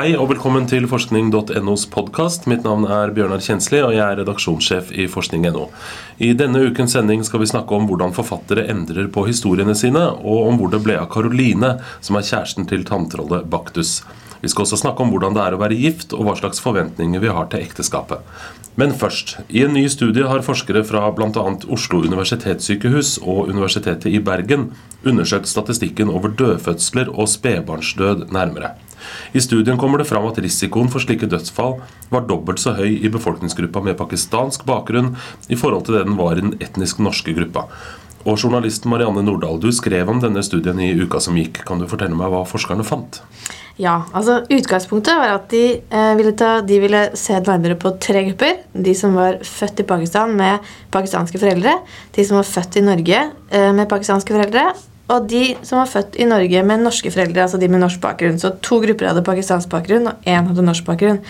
Hei og velkommen til forskning.nos podkast. Mitt navn er Bjørnar Kjensli, og jeg er redaksjonssjef i forskning.no. I denne ukens sending skal vi snakke om hvordan forfattere endrer på historiene sine, og om hvor det ble av Karoline, som er kjæresten til tanntrollet Baktus. Vi skal også snakke om hvordan det er å være gift, og hva slags forventninger vi har til ekteskapet. Men først. I en ny studie har forskere fra bl.a. Oslo universitetssykehus og Universitetet i Bergen undersøkt statistikken over dødfødsler og spedbarnsdød nærmere. I studien kommer det fram at risikoen for slike dødsfall var dobbelt så høy i befolkningsgruppa med pakistansk bakgrunn i forhold til det den var i den etnisk norske gruppa. Og journalisten Marianne Nordahl, du skrev om denne studien i uka som gikk. Kan du fortelle meg hva forskerne fant? Ja, altså Utgangspunktet var at de, eh, ville, ta, de ville se nærmere på tre grupper. De som var født i Pakistan med pakistanske foreldre. De som var født i Norge eh, med pakistanske foreldre. Og de som var født i Norge med norske foreldre, altså de med norsk bakgrunn. Så to grupper hadde pakistansk bakgrunn, og én hadde norsk bakgrunn.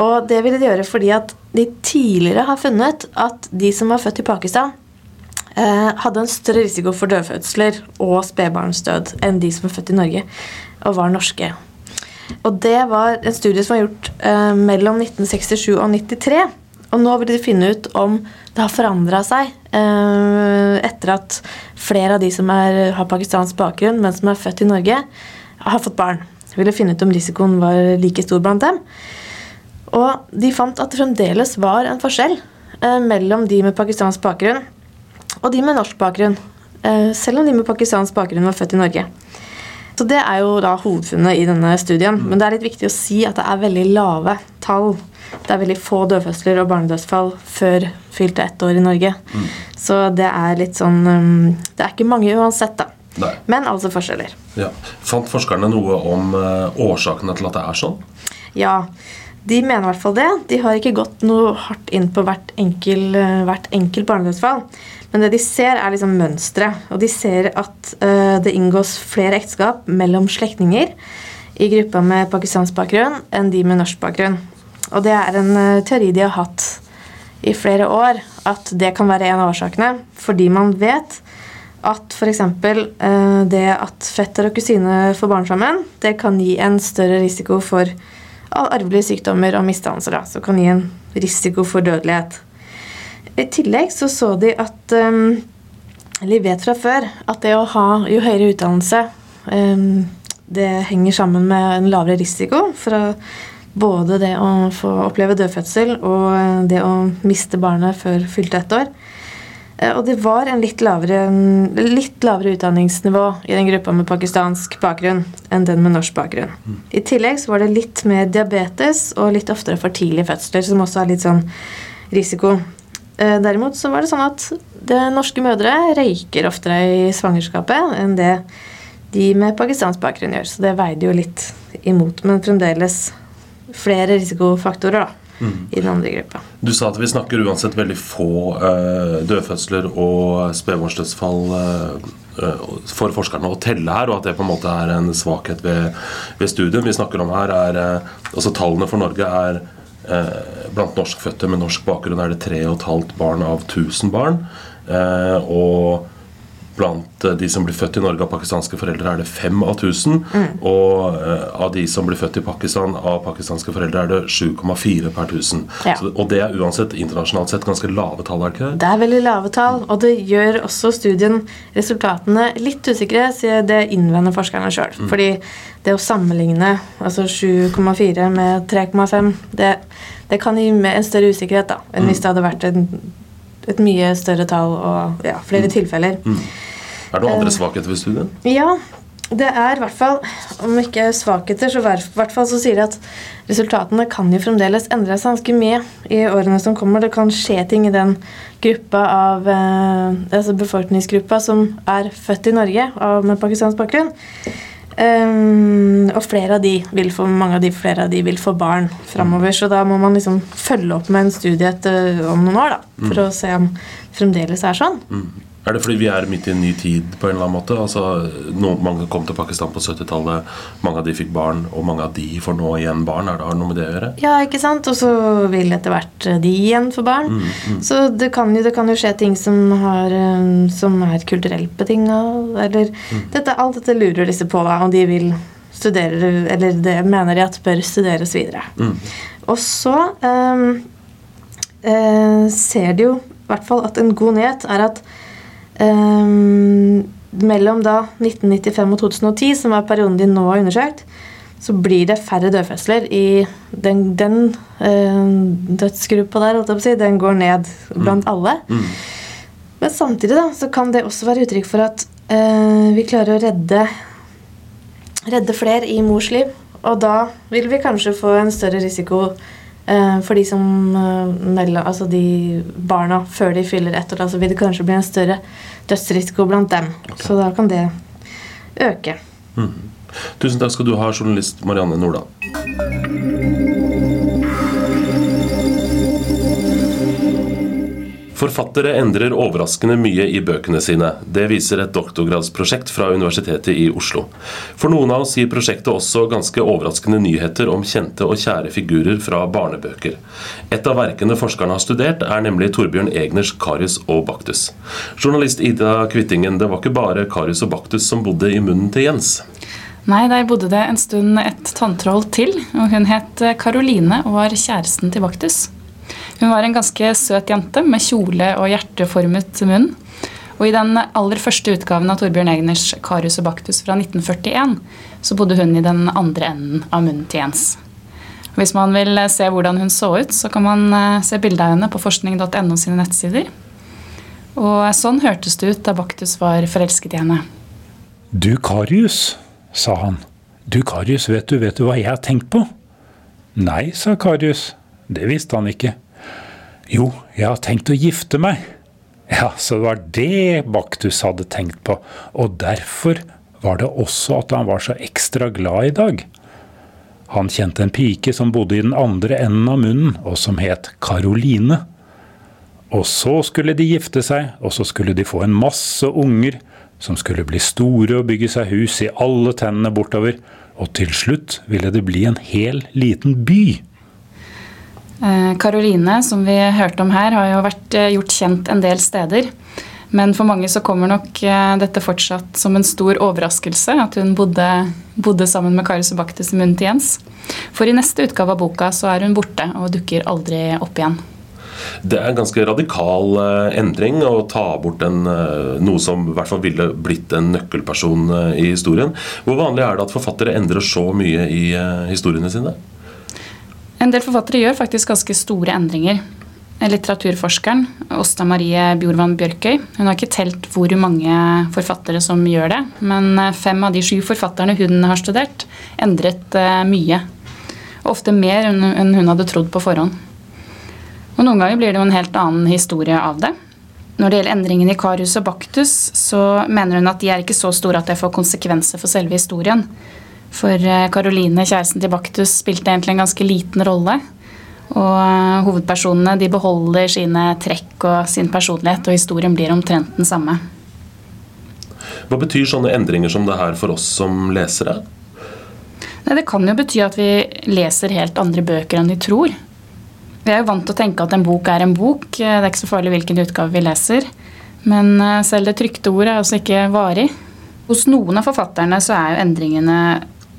Og det ville de gjøre fordi at de tidligere har funnet at de som var født i Pakistan, eh, hadde en større risiko for dødfødsler og spedbarnsdød enn de som var født i Norge og var norske. Og det var en studie som var gjort eh, mellom 1967 og 93. Og nå vil de finne ut om det har forandra seg eh, etter at flere av de som er, har pakistansk bakgrunn, men som er født i Norge, har fått barn. De ville finne ut om risikoen var like stor blant dem. Og de fant at det fremdeles var en forskjell eh, mellom de med pakistansk bakgrunn og de med norsk bakgrunn. Eh, selv om de med pakistansk bakgrunn var født i Norge. Så Det er jo da hovedfunnet i denne studien. Men det er litt viktig å si at det er veldig lave tall. Det er veldig få dødfødsler og barnedødsfall før fylte ett år i Norge. Mm. Så det er litt sånn um, Det er ikke mange uansett, da. Nei. Men altså forskjeller. Ja. Fant forskerne noe om uh, årsakene til at det er sånn? Ja, de mener i hvert fall det. De har ikke gått noe hardt inn på hvert enkel, uh, hvert enkel barnedødsfall. Men det de ser, er liksom mønstre. Og de ser at uh, det inngås flere ekteskap mellom slektninger i gruppa med pakistansk bakgrunn enn de med norsk bakgrunn. Og det er en uh, teori de har hatt i flere år, at det kan være en av årsakene. Fordi man vet at f.eks. Uh, det at fetter og kusine får barn sammen, det kan gi en større risiko for arvelige sykdommer og misdannelser. Som kan gi en risiko for dødelighet. I tillegg så så de at um, Eller vet fra før at det å ha jo høyere utdannelse um, det henger sammen med en lavere risiko for både det å få oppleve dødfødsel og eh, det å miste barnet før fylte ett år. Eh, og det var en litt lavere, litt lavere, utdanningsnivå i den gruppa med pakistansk bakgrunn enn den med norsk bakgrunn. Mm. I tillegg så var det litt mer diabetes og litt oftere for tidlige fødsler, som også er litt sånn risiko. Eh, derimot så var det sånn at det norske mødre røyker oftere i svangerskapet enn det de med pakistansk bakgrunn gjør. Så det veide jo litt imot, men fremdeles flere risikofaktorer da, mm. i den andre gruppa. Du sa at vi snakker uansett veldig få eh, dødfødsler og spedbarnsdødsfall eh, for forskerne å telle her, og at det på en måte er en svakhet ved, ved studien. Vi snakker om her er, eh, altså Tallene for Norge er Eh, blant norskfødte med norsk bakgrunn er det 3,5 barn av 1000 barn. Eh, og blant eh, de som blir født i Norge av pakistanske foreldre, er det fem av 1000. Mm. Og av de som blir født i Pakistan av pakistanske foreldre, er det 7,4 per 1000. Ja. Så, og det er uansett internasjonalt sett ganske lave tall? er Det ikke det? Det er veldig lave tall, og det gjør også studien resultatene litt usikre, sier det innvender forskerne sjøl. Mm. Fordi det å sammenligne altså 7,4 med 3,5 det, det, kan gi en større usikkerhet da, enn mm. hvis det hadde vært en, et mye større tall og ja, flere mm. tilfeller. Mm. Er det noen andre svakheter ved studien? Ja, det er i hvert fall Om ikke svakheter, så i hvert fall så sier de at resultatene kan jo fremdeles endre seg ganske mye i årene som kommer. Det kan skje ting i den gruppa av eh, altså befolkningsgruppa som er født i Norge med pakistansk bakgrunn. Um, og flere av de vil få, mange av de flere av de vil få barn framover. Så da må man liksom følge opp med en studie om noen år da, for mm. å se om fremdeles er sånn. Mm. Er det fordi vi er midt i en ny tid på en eller annen måte? Altså, no, mange kom til Pakistan på 70-tallet, mange av de fikk barn, og mange av de får nå igjen barn. Er det, har noe med det å gjøre? Ja, ikke sant? Og så vil etter hvert de igjen få barn. Mm, mm. Så det kan, jo, det kan, jo, skje ting som, har, eh, som er kulturelt betinga. Eller Mm. dette, Alt dette lurer disse på, da, om de vil studere Eller det mener de at bør studeres videre. Og så um, uh, ser de jo i hvert fall at en god nyhet er at Um, mellom da 1995 og 2010, som er perioden de nå har undersøkt, så blir det færre dødfødsler i den, den uh, dødsgruppa der, holdt jeg på å si. Den går ned blant alle. Mm. Men samtidig da, så kan det også være uttrykk for at uh, vi klarer å redde redde flere i mors liv. Og da vil vi kanskje få en større risiko for de som melder, altså de barna før de fyller ett år. Så vil det kanskje bli en større dødsrisiko blant dem. Okay. Så da kan det øke. Mm. Tusen takk skal du ha, journalist Marianne Nordahl. Forfattere endrer overraskende mye i bøkene sine. Det viser et doktorgradsprosjekt fra Universitetet i Oslo. For noen av oss gir prosjektet også ganske overraskende nyheter om kjente og kjære figurer fra barnebøker. Et av verkene forskerne har studert, er nemlig Torbjørn Egners 'Karius og Baktus'. Journalist Ida Kvittingen, det var ikke bare Karius og Baktus som bodde i munnen til Jens. Nei, der bodde det en stund et tanntroll til, og hun het Karoline og var kjæresten til Baktus. Hun var en ganske søt jente med kjole og hjerteformet munn. Og i den aller første utgaven av Torbjørn Egners 'Karius og Baktus' fra 1941, så bodde hun i den andre enden av munnen til Jens. Hvis man vil se hvordan hun så ut, så kan man eh, se bilde av henne på forskning.no sine nettsider. Og sånn hørtes det ut da Baktus var forelsket i henne. Du, Karius, sa han. Du, Karius, vet du, vet du hva jeg har tenkt på? Nei, sa Karius. Det visste han ikke. Jo, jeg har tenkt å gifte meg. Ja, så det var det Baktus hadde tenkt på, og derfor var det også at han var så ekstra glad i dag. Han kjente en pike som bodde i den andre enden av munnen, og som het Karoline. Og så skulle de gifte seg, og så skulle de få en masse unger, som skulle bli store og bygge seg hus i alle tennene bortover, og til slutt ville det bli en hel liten by. Karoline, som vi hørte om her, har jo vært eh, gjort kjent en del steder. Men for mange så kommer nok eh, dette fortsatt som en stor overraskelse, at hun bodde, bodde sammen med Kari Subaktis i munnen til Jens. For i neste utgave av boka så er hun borte og dukker aldri opp igjen. Det er en ganske radikal eh, endring å ta bort en, eh, noe som i hvert fall ville blitt en nøkkelperson eh, i historien. Hvor vanlig er det at forfattere endrer så mye i eh, historiene sine? En del forfattere gjør faktisk ganske store endringer. Litteraturforskeren Åsta Marie Bjorvann Bjørkøy hun har ikke telt hvor mange forfattere som gjør det, men eh, fem av de sju forfatterne hun har studert, endret eh, mye. Ofte mer enn hun hadde trodd på forhånd. Og Noen ganger blir det jo en helt annen historie av det. Når det gjelder endringene i Karius og Baktus, så mener hun at de er ikke så store at det får konsekvenser for selve historien. For Karoline, kjæresten til Baktus, spilte egentlig en ganske liten rolle. Og eh, hovedpersonene de beholder sine trekk og sin personlighet, og historien blir omtrent den samme. Hva betyr sånne endringer som det her for oss som lesere? Nei, det kan jo bety at vi leser helt andre bøker enn vi tror. Vi er jo vant til å tenke at en bok er en bok. Det er ikke så farlig hvilken utgave vi leser. Men eh, selv det trykte ordet er altså ikke varig. Hos noen av forfatterne så er jo endringene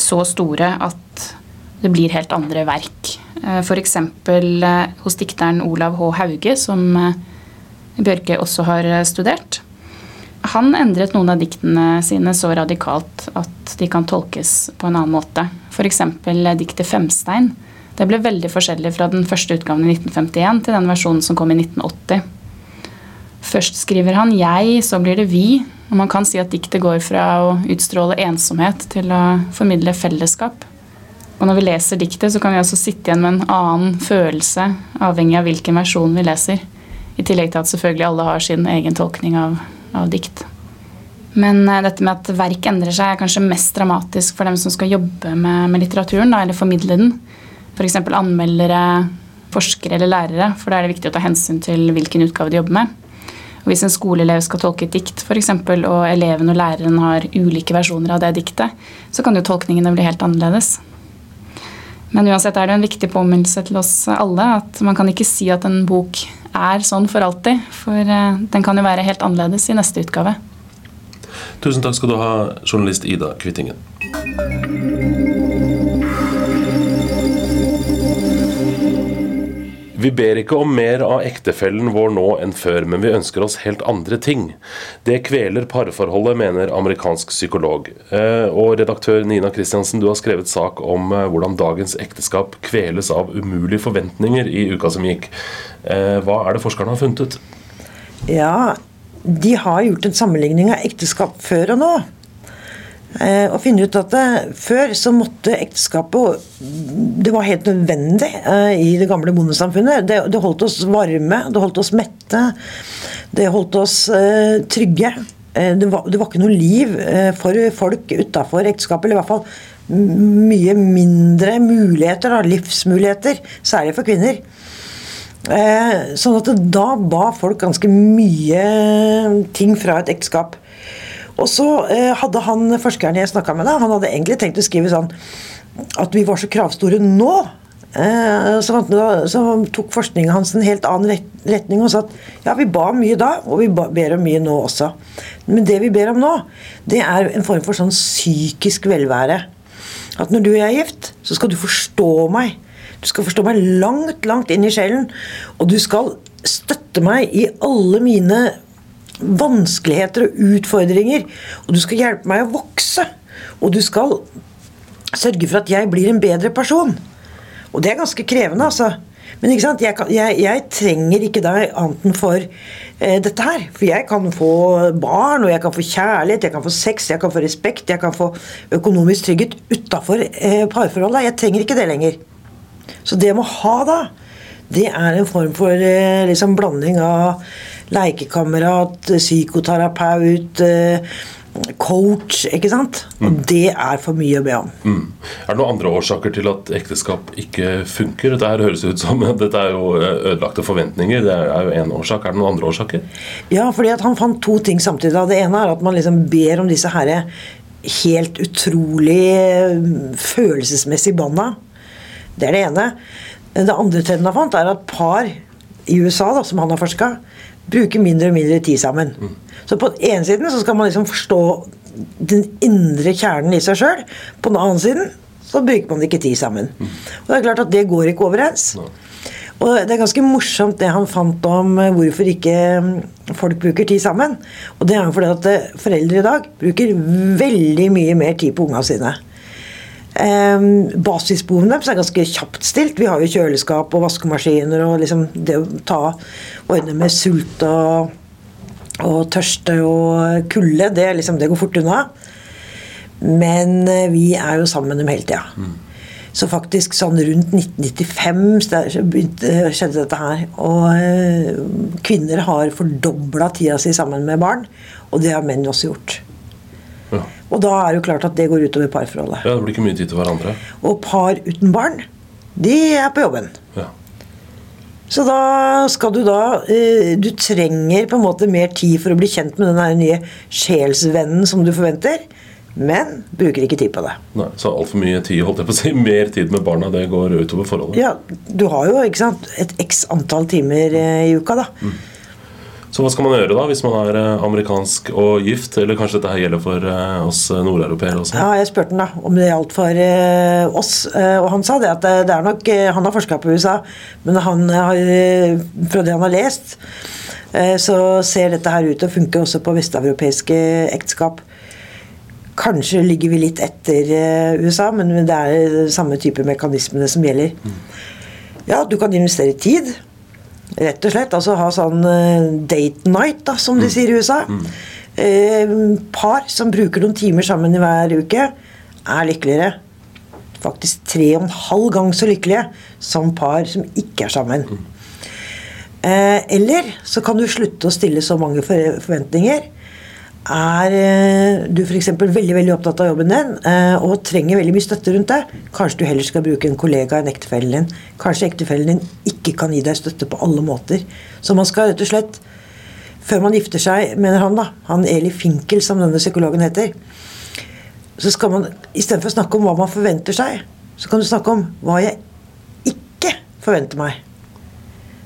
så store at det blir helt andre verk. F.eks. hos dikteren Olav H. Hauge, som eh, Bjørke også har eh, studert. Han endret noen av diktene sine så radikalt at de kan tolkes på en annen måte. F.eks. diktet 'Femstein'. Det ble veldig forskjellig fra den første utgaven i 1951 til den versjonen som kom i 1980. Først skriver han 'jeg', så blir det 'vi'. Og man kan si at diktet går fra å utstråle ensomhet til å formidle fellesskap. Og når vi leser diktet, så kan vi også sitte igjen med en annen følelse, avhengig av hvilken versjon vi leser. I tillegg til at selvfølgelig alle har sin egen tolkning av, av dikt. Men eh, dette med at verk endrer seg, er kanskje mest dramatisk for dem som skal jobbe med, med litteraturen, da, eller formidle den. F.eks. anmeldere, forskere eller lærere, for da er det viktig å ta hensyn til hvilken utgave de jobber med. Hvis en skoleelev skal tolke et dikt, for eksempel, og eleven og læreren har ulike versjoner av det diktet, så kan jo tolkningene bli helt annerledes. Men uansett er det en viktig påminnelse til oss alle at man kan ikke si at en bok er sånn for alltid. For eh, den kan jo være helt annerledes i neste utgave. Tusen takk skal du ha, journalist Ida Kvittingen. Vi ber ikke om mer av ektefellen vår nå enn før, men vi ønsker oss helt andre ting. Det kveler parforholdet, mener amerikansk psykolog. Eh, og redaktør Nina Kristiansen, du har skrevet sak om eh, hvordan dagens ekteskap kveles av umulige forventninger i uka som gikk. Eh, hva er det forskerne har funnet ut? Ja, de har gjort en sammenligning av ekteskap før og nå. Eh, og finne ut at det, Før så måtte ekteskapet Det var helt nødvendig eh, i det gamle bondesamfunnet. Det, det, holdt oss varme, det holdt oss mette, det holdt oss eh, trygge. Eh, det var, det, var, ikke noe liv eh, for folk utafor ekteskapet. Eller i hvert fall mye mindre muligheter, da, livsmuligheter. Særlig for kvinner. Eh, sånn at da ba folk ganske mye ting fra et ekteskap. Og så eh, hadde han forskeren jeg snakka med, da, han hadde egentlig tenkt å skrive sånn at vi var så kravstore nå. Eh, så, så, tok forskningen hans en helt annen retning og sa at ja, vi ba mye da, og vi ber om mye nå også. Men det vi ber om nå, det er en form for sånn psykisk velvære. At når du er gift, så skal du forstå meg. Du skal forstå meg langt, langt inn i sjelen. Og du skal støtte meg i alle mine vanskeligheter og utfordringer. Og du skal hjelpe meg å vokse. Og du skal sørge for at jeg blir en bedre person. Og det er ganske krevende, altså. Men jeg, jeg, jeg, trenger ikke deg annet enn for eh, dette her. For jeg kan få barn, og jeg kan få kjærlighet, jeg kan få sex, jeg kan få respekt, jeg kan få økonomisk trygghet utafor eh, parforholdet. Jeg trenger ikke det lenger. Så det jeg må ha da, det er en form for eh, liksom, blanding av lekekamerat, psykoterapeut, eh, coach, ikke sant? Og mm. det er for mye å be om. Mm. Er det noen andre årsaker til at ekteskap ikke funker? Dette her høres ut som dette er jo eh, ødelagte forventninger. Det er jo én årsak. Er det noen andre årsaker? Ja, fordi at han fant to ting samtidig. Det ene er at man liksom ber om disse herre helt utrolig følelsesmessige følelsesmessig bånda. Det er det ene. Det andre trenden han fant, er at par i USA, da, som han har forska, bruker mindre og mindre tid sammen. Mm. Så på den ene siden så skal man liksom forstå den indre kjernen i seg sjøl. På den andre siden så bruker man ikke tid sammen. Mm. Og det er klart at det går ikke overens. No. Og det er ganske morsomt det han fant om eh, hvorfor ikke mm, folk bruker tid sammen. Og det er jo fordi at eh, foreldre i dag bruker veldig mye mer tid på unga sine. Um, basisbehovene deres er ganske kjapt stilt. Vi har jo kjøleskap og vaskemaskiner og liksom det å ta ordne med sult og, og tørste og kulde, det, liksom, det, går fort unna. Men uh, vi er jo sammen med dem hele tida. Mm. Så faktisk sånn rundt 1995 skjedde dette her. Og uh, kvinner har fordobla tida si sammen med barn. Og det har menn også gjort. Ja. Og da er det jo klart at det går utover parforholdet. Ja, Det blir ikke mye tid til hverandre. Og par uten barn, de er på jobben. Ja. Så da skal du da eh, Du trenger på en måte mer tid for å bli kjent med den nye sjelsvennen som du forventer. Men bruker ikke tid på det. Nei, Så altfor mye tid, holdt jeg på å si, mer tid med barna, det går utover forholdet? Ja, du har jo ikke sant, et x antall timer eh, i uka, da. Mm. Så hva skal man gjøre da, hvis man er eh, amerikansk og gift? Eller kanskje dette her gjelder for eh, oss eh, nordeuropeere også? Ja, jeg spurte han da om det gjaldt for oss, og han sa det at det er nok Han har forska på USA, men han har, fra det han har lest, så ser dette her ut til å funke også på vesteuropeiske ekteskap. Kanskje ligger vi litt etter USA, men det er samme type mekanismene som gjelder. Mm. Ja, du kan investere tid. Rett og slett. Altså ha sånn eh, date night, da, som de mm. sier i USA. Mm. Eh, par som bruker noen timer sammen i hver uke, er lykkeligere. Faktisk tre og en halv gang så lykkelige som par som ikke er sammen. Mm. Eh, eller så kan du slutte å stille så mange forventninger er eh, du f.eks. veldig veldig opptatt av jobben din eh, og trenger veldig mye støtte rundt deg, kanskje du heller skal bruke en kollega enn ektefellen din. Kanskje ektefellen din ikke kan gi deg støtte på alle måter. Så man skal rett og slett før man gifter seg, mener han, da, han Eli Finkel, som denne psykologen heter, så skal man istedenfor å snakke om hva man forventer seg, så kan du snakke om hva jeg ikke forventer meg.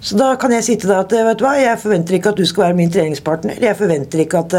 Så da kan jeg si til deg at vet du hva, jeg forventer ikke at du skal være min treningspartner. Jeg forventer ikke at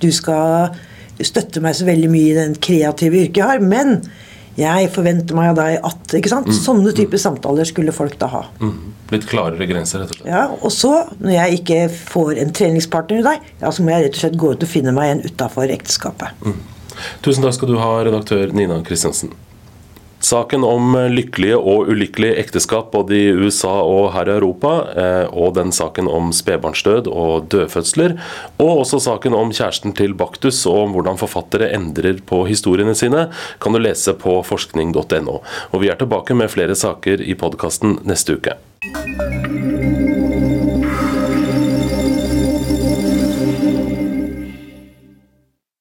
du skal støtte meg så veldig mye i den kreative yrket jeg har. Men jeg forventer meg av deg at ikke sant? Sånne typer samtaler skulle folk da ha. Mm. Litt klarere grenser, rett og slett. Ja, Og så, når jeg ikke får en treningspartner i deg, ja, så må jeg rett og slett gå ut og finne meg en utafor ekteskapet. Mm. Tusen takk skal du ha, redaktør Nina Kristiansen. Saken om lykkelige og ulykkelige ekteskap både i USA og her i Europa, eh, og den saken om spedbarnsdød og dødfødsler, og også saken om kjæresten til Baktus og om hvordan forfattere endrer på historiene sine, kan du lese på forskning.no. Og Vi er tilbake med flere saker i podkasten neste uke.